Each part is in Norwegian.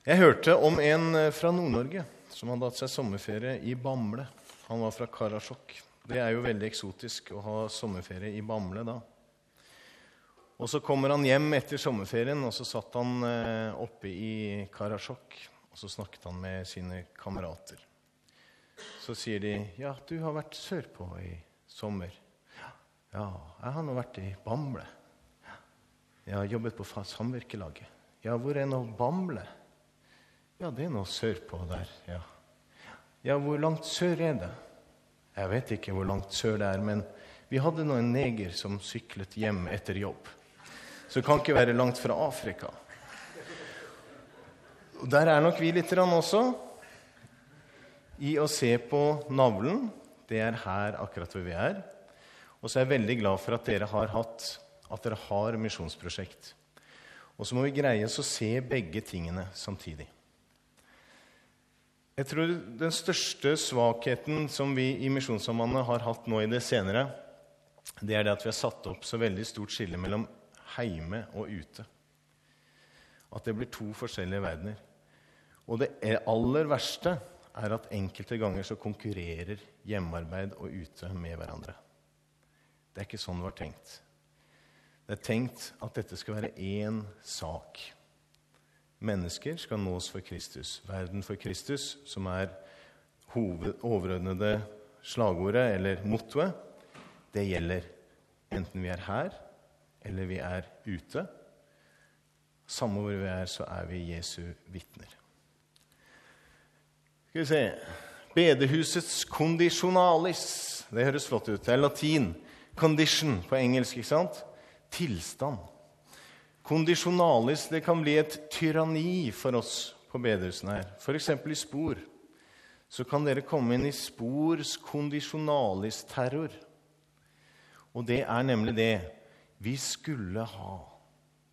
Jeg hørte om en eh, fra Nord-Norge som hadde hatt seg sommerferie i Bamble. Han var fra Karasjok. Det er jo veldig eksotisk å ha sommerferie i Bamble da. Og Så kommer han hjem etter sommerferien, og så satt han eh, oppe i Karasjok. Og så snakket han med sine kamerater. Så sier de, 'Ja, du har vært sørpå i sommer.' 'Ja, jeg har nå vært i Bamble.' 'Jeg har jobbet på samvirkelaget.' 'Ja, hvor er nå Bamble?' 'Ja, det er noe sørpå der.' Ja. 'Ja, hvor langt sør er det?' 'Jeg vet ikke hvor langt sør det er, men vi hadde nå en neger som syklet hjem etter jobb.' Så det kan ikke være langt fra Afrika. Og Der er nok vi litt også, i å se på navlen. Det er her akkurat hvor vi er. Og så er jeg veldig glad for at dere har hatt at dere har misjonsprosjekt. Og så må vi greie oss å se begge tingene samtidig. Jeg tror den største svakheten som vi i Misjonssambandet har hatt nå i det senere, det er det at vi har satt opp så veldig stort skille mellom heime og ute. At det blir to forskjellige verdener. Og det aller verste er at enkelte ganger så konkurrerer hjemmearbeid og ute med hverandre. Det er ikke sånn det var tenkt. Det er tenkt at dette skal være én sak. Mennesker skal nås for Kristus. Verden for Kristus, som er hoved, overordnede slagordet eller mottoet, det gjelder enten vi er her eller vi er ute. Samme hvor vi er, så er vi Jesu vitner. Skal vi se Bedehusets kondisjonalis. Det høres flott ut. Det er latin. Condition på engelsk, ikke sant? Tilstand. Kondisjonalis det kan bli et tyranni for oss på bedehusene her. F.eks. i spor. Så kan dere komme inn i spors kondisjonalis-terror. Og det er nemlig det vi skulle ha.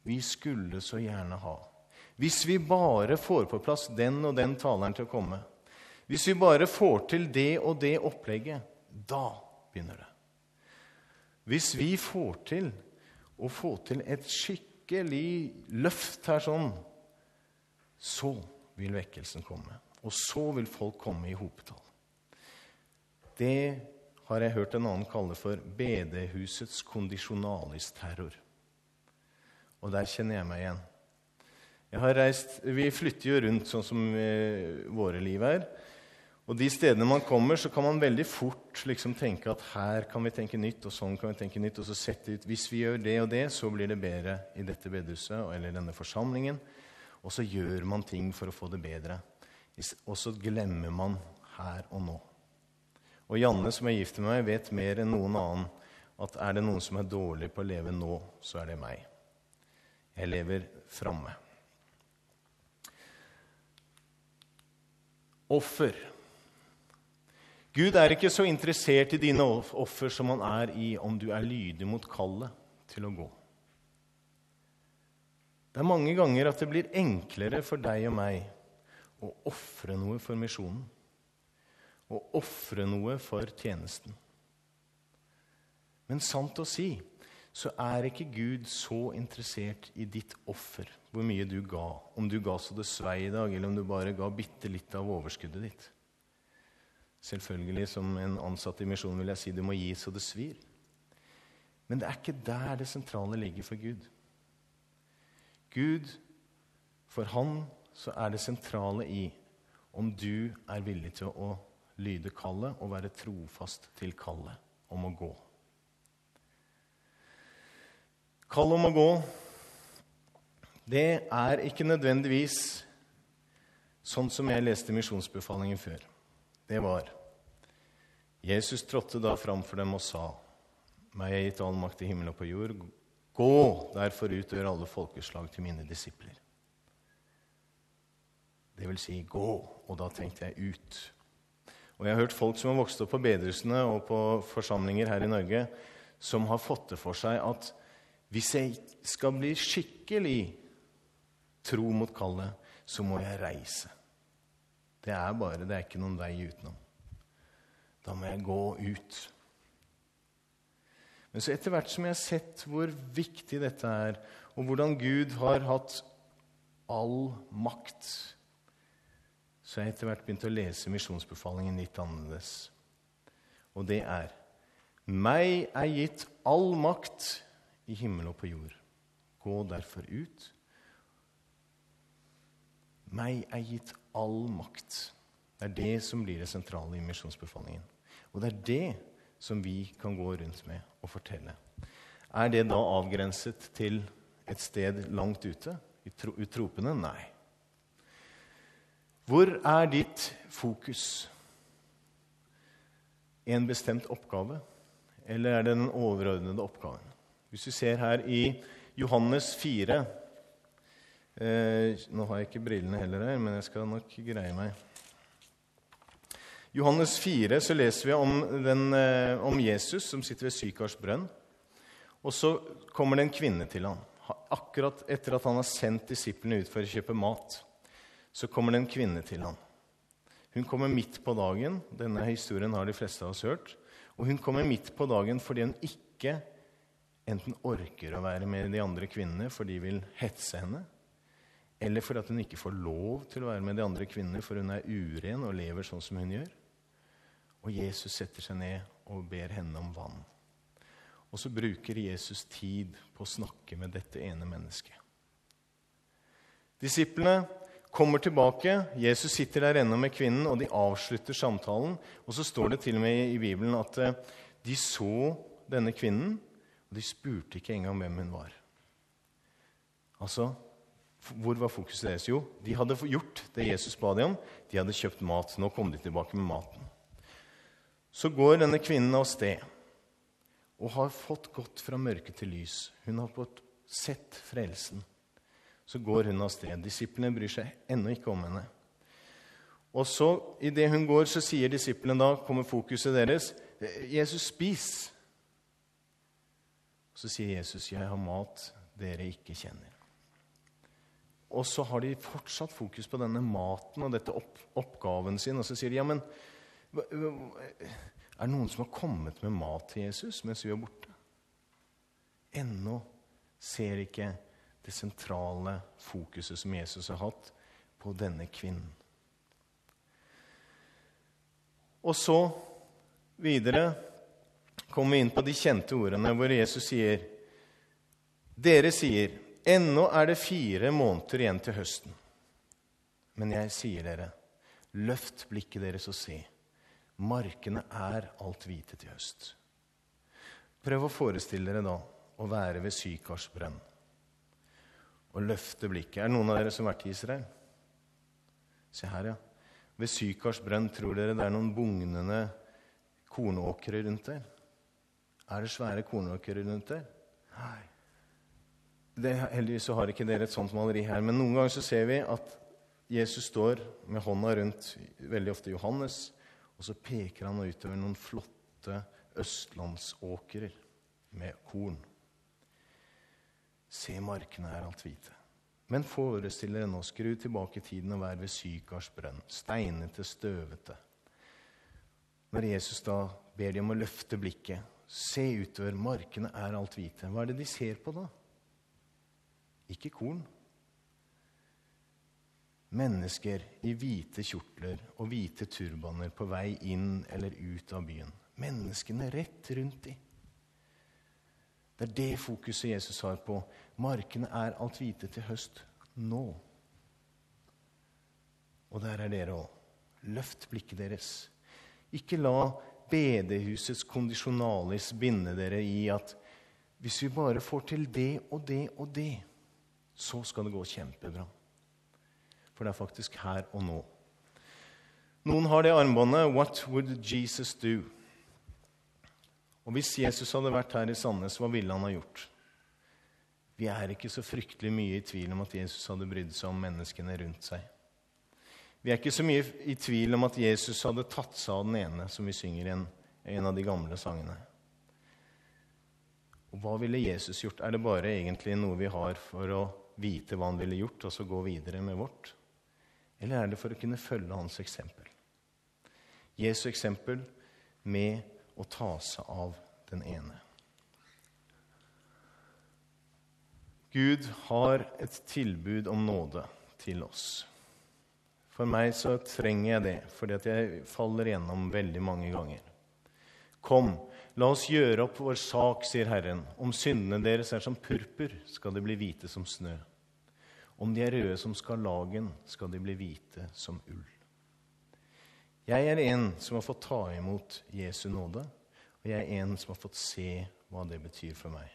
Vi skulle så gjerne ha. Hvis vi bare får på plass den og den taleren til å komme, hvis vi bare får til det og det opplegget, da begynner det. Hvis vi får til å få til et skikkelig løft her sånn, så vil vekkelsen komme. Og så vil folk komme i hopetall. Det har jeg hørt en annen kalle for bedehusets kondisjonalisterror. Og der kjenner jeg meg igjen. Jeg har reist, Vi flytter jo rundt sånn som eh, våre liv er. Og de stedene man kommer, så kan man veldig fort liksom tenke at her kan vi tenke nytt, og sånn kan vi tenke nytt, og så sette ut Hvis vi gjør det og det, så blir det bedre i dette bedehuset eller denne forsamlingen. Og så gjør man ting for å få det bedre. Og så glemmer man her og nå. Og Janne, som er gift med meg, vet mer enn noen annen at er det noen som er dårlig på å leve nå, så er det meg. Jeg lever framme. Offer. Gud er ikke så interessert i dine offer som han er i om du er lydig mot kallet til å gå. Det er mange ganger at det blir enklere for deg og meg å ofre noe for misjonen å ofre noe for tjenesten. Men sant å si så er ikke Gud så interessert i ditt offer, hvor mye du ga. Om du ga så det svei i dag, eller om du bare ga bitte litt av overskuddet ditt. Selvfølgelig, som en ansatt i misjonen vil jeg si du må gi så det svir. Men det er ikke der det sentrale ligger for Gud. Gud, for han så er det sentrale i om du er villig til å lyde kallet og være trofast til kallet om å gå. Kallet om å gå, det er ikke nødvendigvis sånn som jeg leste misjonsbefalingen før. Det var Jesus trådte da framfor dem og sa:" Meg er gitt all makt i himmel og på jord. Gå derfor ut og gjør alle folkeslag til mine disipler. Det vil si gå. Og da tenkte jeg ut. Og jeg har hørt folk som har vokst opp på bedehusene og på forsamlinger her i Norge, som har fått det for seg at hvis jeg skal bli skikkelig tro mot kallet, så må jeg reise. Det er bare, det er ikke noen vei utenom. Da må jeg gå ut. Men så etter hvert som jeg har sett hvor viktig dette er, og hvordan Gud har hatt all makt så har jeg etter hvert begynt å lese misjonsbefalingen litt annerledes. Og det er Meg er gitt all makt i himmel og på jord. Gå derfor ut. Meg er gitt all makt. Det er det som blir det sentrale i misjonsbefalingen. Og det er det som vi kan gå rundt med og fortelle. Er det da avgrenset til et sted langt ute? I tropene? Nei. Hvor er ditt fokus? En bestemt oppgave? Eller er det den overordnede oppgaven? Hvis vi ser her i Johannes 4 eh, Nå har jeg ikke brillene heller her, men jeg skal nok greie meg. Johannes 4 så leser vi om, den, eh, om Jesus som sitter ved Sykars brønn. Og så kommer det en kvinne til ham. Akkurat etter at han har sendt disiplene ut for å kjøpe mat, så kommer det en kvinne til ham. Hun kommer midt på dagen. Denne historien har de fleste av oss hørt. Og hun kommer midt på dagen fordi hun ikke enten orker å være med de andre kvinnene, for de vil hetse henne, eller fordi hun ikke får lov til å være med de andre kvinnene, for hun er uren og lever sånn som hun gjør. Og Jesus setter seg ned og ber henne om vann. Og så bruker Jesus tid på å snakke med dette ene mennesket. Disiplene kommer tilbake. Jesus sitter der ennå med kvinnen, og de avslutter samtalen. Og så står det til og med i Bibelen at eh, de så denne kvinnen, og de spurte ikke engang hvem hun var. Altså, Hvor var fokuset deres? Jo, de hadde gjort det Jesus ba dem om. De hadde kjøpt mat. Nå kom de tilbake med maten. Så går denne kvinnen av sted og har fått gått fra mørke til lys. Hun har fått sett frelsen. Så går hun av sted. Disiplene bryr seg ennå ikke om henne. Og så, idet hun går, så sier disiplene da, kommer fokuset deres, 'Jesus, spis.' Så sier Jesus, 'Jeg har mat dere ikke kjenner'. Og så har de fortsatt fokus på denne maten og dette opp, oppgaven sin. Og så sier de, 'Ja, men er det noen som har kommet med mat til Jesus mens vi er borte?' Ennå ser ikke det sentrale fokuset som Jesus har hatt på denne kvinnen. Og så videre kommer vi inn på de kjente ordene hvor Jesus sier Dere sier, ennå er det fire måneder igjen til høsten. Men jeg sier dere, løft blikket deres og se. Markene er alt hvite til høst. Prøv å forestille dere da å være ved Sykars brønn og løfte blikket. Er det noen av dere som har vært i Israel? Se her, ja. Ved Sykars brønn, tror dere det er noen bugnende kornåkre rundt der? Er det svære kornåkre rundt der? Nei. Det, heldigvis så har ikke dere et sånt maleri her, men noen ganger så ser vi at Jesus står med hånda rundt veldig ofte Johannes, og så peker han utover noen flotte østlandsåkrer med korn. Se, markene er alt hvite. Men forestill dere nå, skru tilbake tiden og vær ved Sykars brønn, steinete, støvete. Når Jesus da ber de om å løfte blikket, se utover, markene er alt hvite. Hva er det de ser på da? Ikke korn. Mennesker i hvite kjortler og hvite turbaner på vei inn eller ut av byen. Menneskene rett rundt dem. Det er det fokuset Jesus har på. Markene er alt hvite til høst nå. Og der er dere òg. Løft blikket deres. Ikke la bedehusets kondisjonalis binde dere i at hvis vi bare får til det og det og det, så skal det gå kjempebra. For det er faktisk her og nå. Noen har det armbåndet 'What would Jesus do?' Og hvis Jesus hadde vært her i Sandnes, hva ville han ha gjort? Vi er ikke så fryktelig mye i tvil om at Jesus hadde brydd seg om menneskene rundt seg. Vi er ikke så mye i tvil om at Jesus hadde tatt seg av den ene, som vi synger i en, en av de gamle sangene. Og hva ville Jesus gjort? Er det bare egentlig noe vi har for å vite hva han ville gjort, og så gå videre med vårt? Eller er det for å kunne følge hans eksempel? Jesu eksempel med å ta seg av den ene. Gud har et tilbud om nåde til oss. For meg så trenger jeg det, fordi at jeg faller igjennom veldig mange ganger. Kom, la oss gjøre opp vår sak, sier Herren. Om syndene deres er som purpur, skal de bli hvite som snø. Om de er røde som skarlagen, skal de bli hvite som ull. Jeg er en som har fått ta imot Jesu nåde, og jeg er en som har fått se hva det betyr for meg.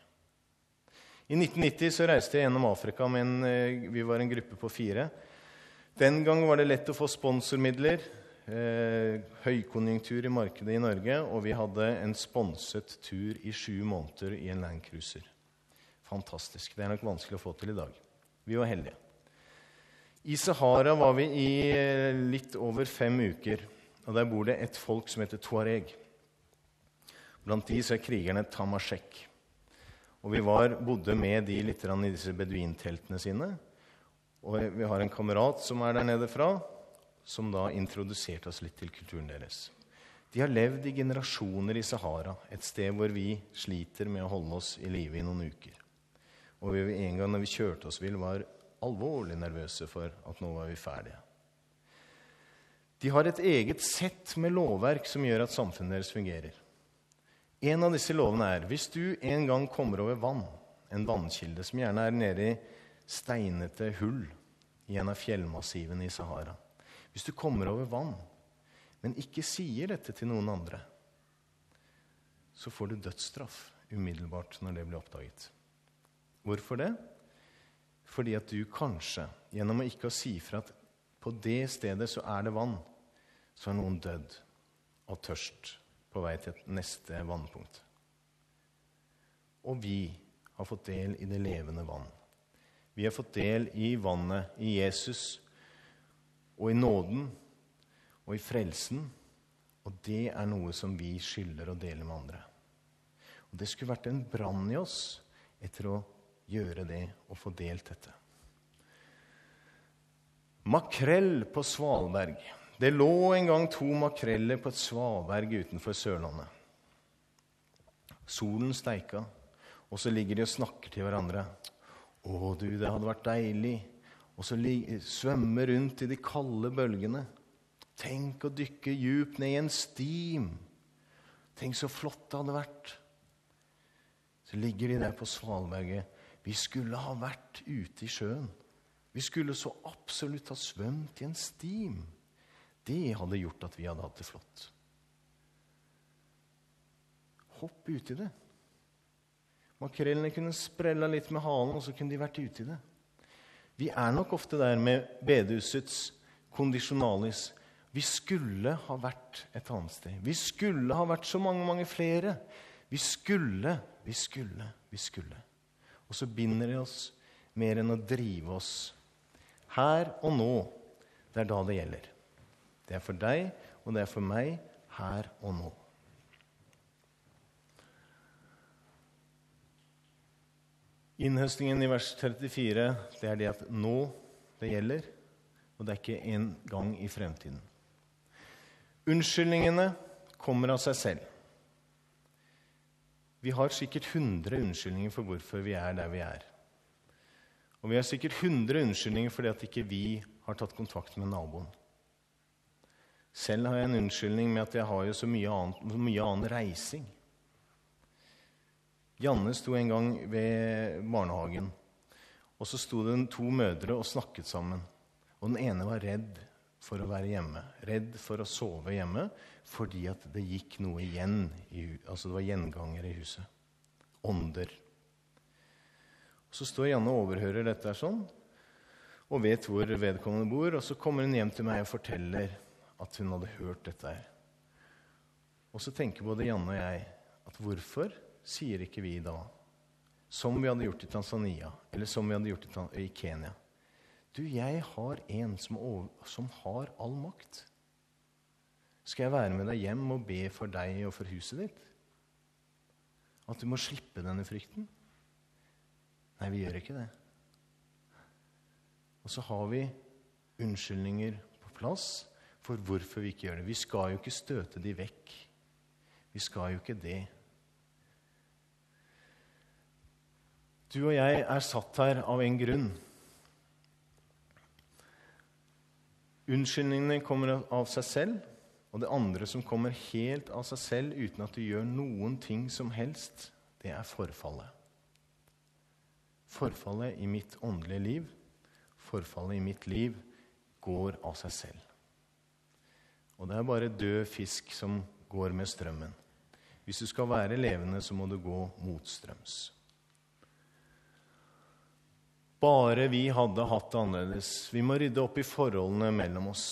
I 1990 så reiste jeg gjennom Afrika med en, eh, vi var en gruppe på fire. Den gang var det lett å få sponsormidler. Eh, høykonjunktur i markedet i Norge, og vi hadde en sponset tur i sju måneder i en Landcruiser. Fantastisk. Det er nok vanskelig å få til i dag. Vi var heldige. I Sahara var vi i eh, litt over fem uker, og der bor det et folk som heter tuareg. Blant de så er krigerne tamashek. Og vi var, bodde med de litt i disse beduinteltene sine. Og vi har en kamerat som er der nede fra, som da introduserte oss litt til kulturen deres. De har levd i generasjoner i Sahara, et sted hvor vi sliter med å holde oss i live i noen uker. Og vi, en gang når vi kjørte oss vill, var alvorlig nervøse for at nå var vi ferdige. De har et eget sett med lovverk som gjør at samfunnet deres fungerer. En av disse lovene er hvis du en gang kommer over vann, en vannkilde som gjerne er nede i steinete hull i en av fjellmassivene i Sahara Hvis du kommer over vann, men ikke sier dette til noen andre, så får du dødsstraff umiddelbart når det blir oppdaget. Hvorfor det? Fordi at du kanskje, gjennom å ikke å si fra at på det stedet så er det vann, så er noen dødd av tørst på vei til neste vannpunkt. Og vi har fått del i det levende vann. Vi har fått del i vannet i Jesus og i nåden og i frelsen. Og det er noe som vi skylder å dele med andre. Og Det skulle vært en brann i oss etter å gjøre det og få delt dette. Makrell på Svalberg. Det lå en gang to makreller på et svaberg utenfor Sørlandet. Solen steika, og så ligger de og snakker til hverandre. 'Å, du, det hadde vært deilig.' Og så svømme rundt i de kalde bølgene. Tenk å dykke djupt ned i en stim. Tenk så flott det hadde vært. Så ligger de der på svalberget. Vi skulle ha vært ute i sjøen. Vi skulle så absolutt ha svømt i en stim. Det hadde gjort at vi hadde hatt det flott. Hopp uti det. Makrellene kunne sprella litt med halen, og så kunne de vært uti det. Vi er nok ofte der med bedehusets kondisjonalis. Vi skulle ha vært et annet sted. Vi skulle ha vært så mange, mange flere. Vi skulle, vi skulle, vi skulle. Og så binder det oss mer enn å drive oss. Her og nå, det er da det gjelder. Det er for deg, og det er for meg her og nå. Innhøstningen i vers 34 det er det at nå det gjelder, og det er ikke en gang i fremtiden. Unnskyldningene kommer av seg selv. Vi har sikkert 100 unnskyldninger for hvorfor vi er der vi er. Og vi har sikkert 100 unnskyldninger fordi at ikke vi har tatt kontakt med naboen. Selv har jeg en unnskyldning med at jeg har jo så mye, annet, mye annen reising. Janne sto en gang ved barnehagen, og så sto det to mødre og snakket sammen. Og den ene var redd for å være hjemme, redd for å sove hjemme fordi at det gikk noe igjen. I, altså det var gjenganger i huset. Ånder. Og Så står Janne og overhører dette her sånn, og vet hvor vedkommende bor. Og så kommer hun hjem til meg og forteller at hun hadde hørt dette her. Og så tenker både Janne og jeg at hvorfor sier ikke vi da, som vi hadde gjort i Tanzania, eller som vi hadde gjort i Kenya Du, jeg har en som, over, som har all makt. Skal jeg være med deg hjem og be for deg og for huset ditt? At du må slippe denne frykten? Nei, vi gjør ikke det. Og så har vi unnskyldninger på plass for hvorfor vi ikke gjør det. Vi skal jo ikke støte de vekk. Vi skal jo ikke det. Du og jeg er satt her av en grunn. Unnskyldningene kommer av seg selv, og det andre som kommer helt av seg selv uten at du gjør noen ting som helst, det er forfallet. Forfallet i mitt åndelige liv, forfallet i mitt liv, går av seg selv. Og det er bare død fisk som går med strømmen. Hvis du skal være levende, så må du gå motstrøms. Bare vi hadde hatt det annerledes. Vi må rydde opp i forholdene mellom oss.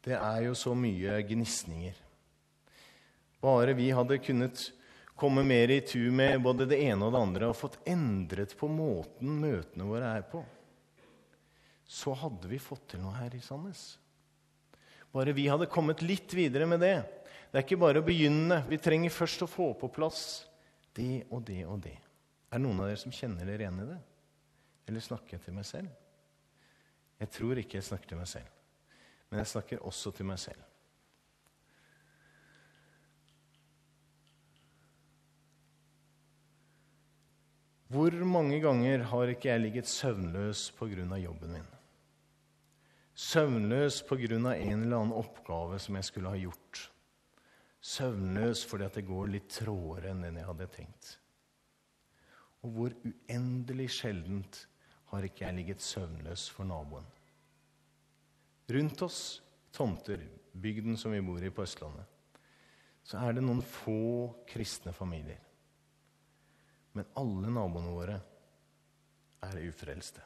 Det er jo så mye gnisninger. Bare vi hadde kunnet komme mer i tu med både det ene og det andre og fått endret på måten møtene våre er på, så hadde vi fått til noe her i Sandnes. Bare vi hadde kommet litt videre med det. Det er ikke bare å begynne. Vi trenger først å få på plass det og det og det. Er det noen av dere som kjenner dere igjen i det? Eller snakker jeg til meg selv? Jeg tror ikke jeg snakker til meg selv, men jeg snakker også til meg selv. Hvor mange ganger har ikke jeg ligget søvnløs pga. jobben min? Søvnløs pga. en eller annen oppgave som jeg skulle ha gjort. Søvnløs fordi at det går litt trådere enn den jeg hadde tenkt. Og hvor uendelig sjeldent har ikke jeg ligget søvnløs for naboen. Rundt oss, tomter, bygden som vi bor i på Østlandet, så er det noen få kristne familier. Men alle naboene våre er ufrelste.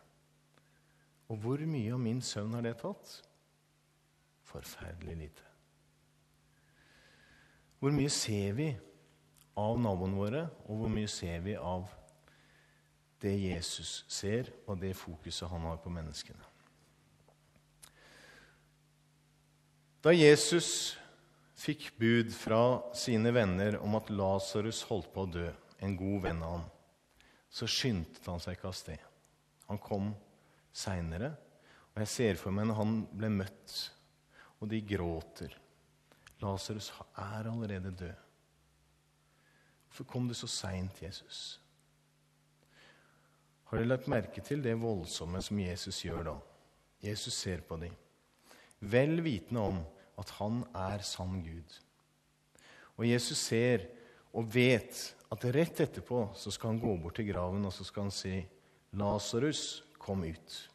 Og hvor mye av min søvn har det tatt? Forferdelig lite. Hvor mye ser vi av naboene våre, og hvor mye ser vi av det Jesus ser, og det fokuset han har på menneskene. Da Jesus fikk bud fra sine venner om at Lasarus holdt på å dø, en god venn av ham, så skyndte han seg ikke av sted. Han kom seinere, og jeg ser for meg når han ble møtt, og de gråter Lasarus er allerede død. Hvorfor kom du så seint, Jesus? Har dere lagt merke til det voldsomme som Jesus gjør da? Jesus ser på dem, vel vitende om at han er sann Gud. Og Jesus ser og vet at rett etterpå så skal han gå bort til graven og så skal han si, 'Lasarus, kom ut,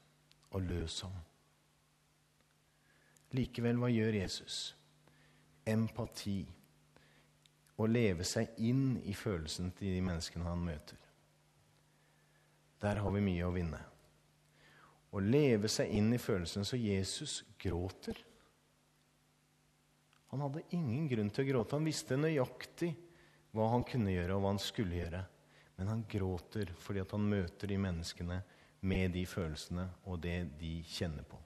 og løs ham.' Likevel, hva gjør Jesus? Empati. Å leve seg inn i følelsen til de menneskene han møter. Der har vi mye å vinne. Å leve seg inn i følelsen så Jesus gråter. Han hadde ingen grunn til å gråte. Han visste nøyaktig hva han kunne gjøre, og hva han skulle gjøre. Men han gråter fordi han møter de menneskene med de følelsene og det de kjenner på.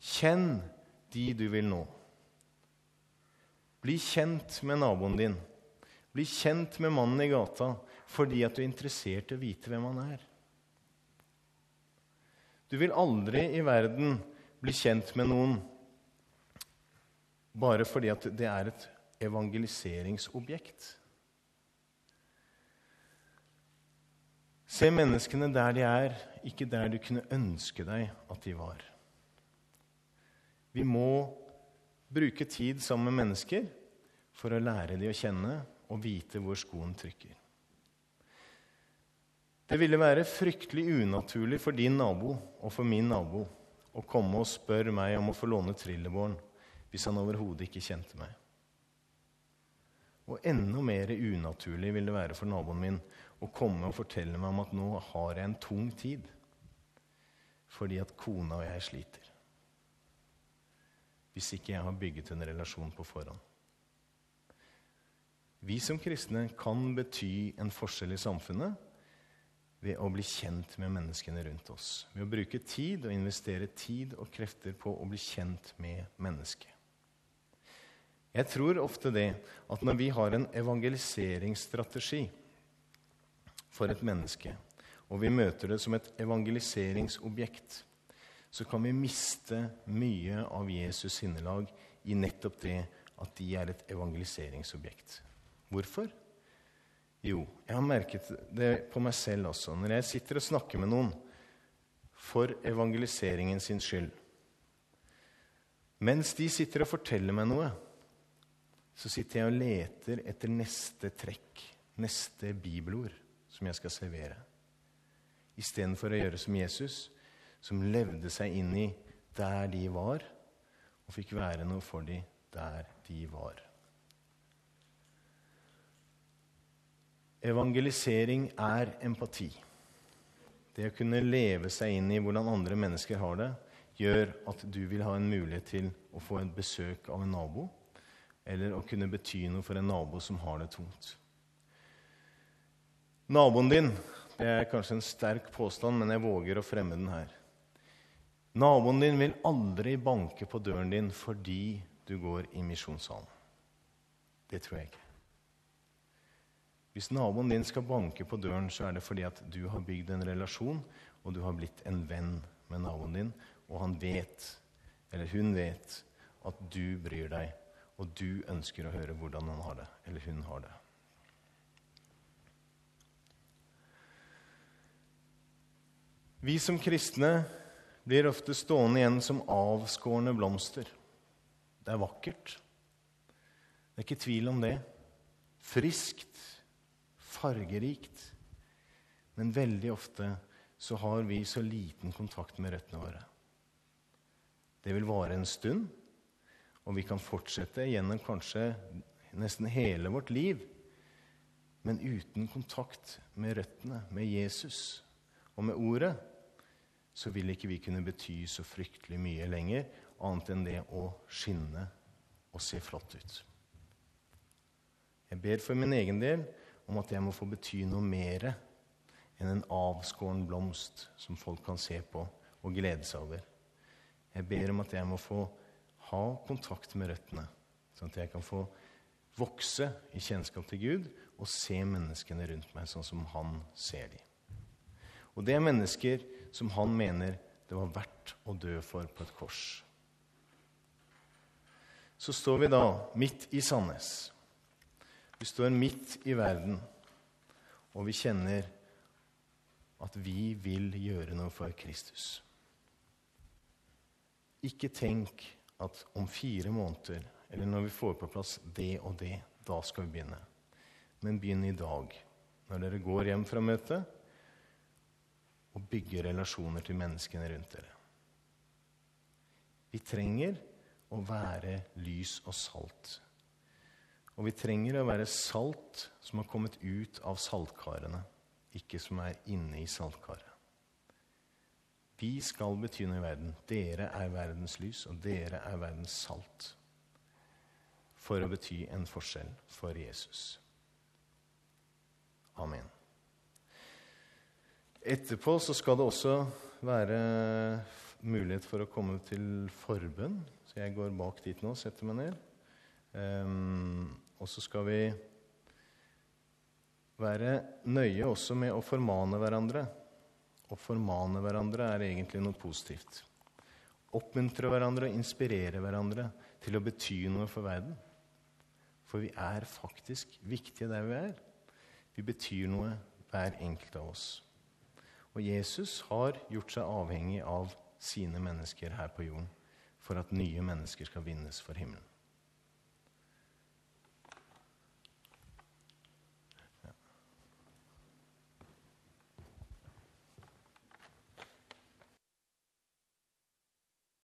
Kjenn de du vil nå. Bli kjent med naboen din. Bli kjent med mannen i gata fordi at du er interessert i å vite hvem han er. Du vil aldri i verden bli kjent med noen bare fordi at det er et evangeliseringsobjekt. Se menneskene der de er, ikke der du kunne ønske deg at de var. Vi må bruke tid sammen med mennesker for å lære dem å kjenne og vite hvor skoen trykker. Det ville være fryktelig unaturlig for din nabo og for min nabo å komme og spørre meg om å få låne trillebåren hvis han overhodet ikke kjente meg. Og enda mer unaturlig vil det være for naboen min å komme og fortelle meg om at nå har jeg en tung tid fordi at kona og jeg sliter. Hvis ikke jeg har bygget en relasjon på forhånd. Vi som kristne kan bety en forskjell i samfunnet ved å bli kjent med menneskene rundt oss. Ved å bruke tid og investere tid og krefter på å bli kjent med mennesket. Jeg tror ofte det at når vi har en evangeliseringsstrategi for et menneske, og vi møter det som et evangeliseringsobjekt, så kan vi miste mye av Jesus sinnelag i nettopp det at de er et evangeliseringsobjekt. Hvorfor? Jo, jeg har merket det på meg selv også. Når jeg sitter og snakker med noen for evangeliseringen sin skyld, Mens de sitter og forteller meg noe, så sitter jeg og leter etter neste trekk, neste bibelord, som jeg skal servere. Istedenfor å gjøre som Jesus, som levde seg inn i der de var, og fikk være noe for dem der de var. Evangelisering er empati. Det å kunne leve seg inn i hvordan andre mennesker har det, gjør at du vil ha en mulighet til å få et besøk av en nabo, eller å kunne bety noe for en nabo som har det tungt. Naboen din det er kanskje en sterk påstand, men jeg våger å fremme den her. Naboen din vil aldri banke på døren din fordi du går i misjonssalen. Det tror jeg ikke. Hvis naboen din skal banke på døren, så er det fordi at du har bygd en relasjon, og du har blitt en venn med naboen din, og han vet, eller hun vet, at du bryr deg, og du ønsker å høre hvordan han har det, eller hun har det. Vi som kristne blir ofte stående igjen som avskårne blomster. Det er vakkert. Det er ikke tvil om det. Friskt, fargerikt. Men veldig ofte så har vi så liten kontakt med røttene våre. Det vil vare en stund, og vi kan fortsette gjennom kanskje nesten hele vårt liv, men uten kontakt med røttene, med Jesus og med Ordet, så vil ikke vi kunne bety så fryktelig mye lenger, annet enn det å skinne og se flott ut. Jeg ber for min egen del om at jeg må få bety noe mer enn en avskåren blomst som folk kan se på og glede seg over. Jeg ber om at jeg må få ha kontakt med røttene, sånn at jeg kan få vokse i kjennskap til Gud og se menneskene rundt meg sånn som han ser dem. Og det er mennesker som han mener det var verdt å dø for på et kors. Så står vi da midt i Sandnes. Vi står midt i verden, og vi kjenner at vi vil gjøre noe for Kristus. Ikke tenk at om fire måneder, eller når vi får på plass det og det, da skal vi begynne. Men begynn i dag, når dere går hjem fra møtet, og bygger relasjoner til menneskene rundt dere. Vi trenger å være lys og salt og vi trenger å være salt som har kommet ut av saltkarene, ikke som er inne i saltkaret. Vi skal bety noe i verden. Dere er verdens lys, og dere er verdens salt. For å bety en forskjell for Jesus. Amen. Etterpå så skal det også være mulighet for å komme til forbønn. Så jeg går bak dit nå, og setter meg ned. Um, og så skal vi være nøye også med å formane hverandre. Å formane hverandre er egentlig noe positivt. Oppmuntre hverandre og inspirere hverandre til å bety noe for verden. For vi er faktisk viktige der vi er. Vi betyr noe, hver enkelt av oss. Og Jesus har gjort seg avhengig av sine mennesker her på jorden for at nye mennesker skal vinnes for himmelen.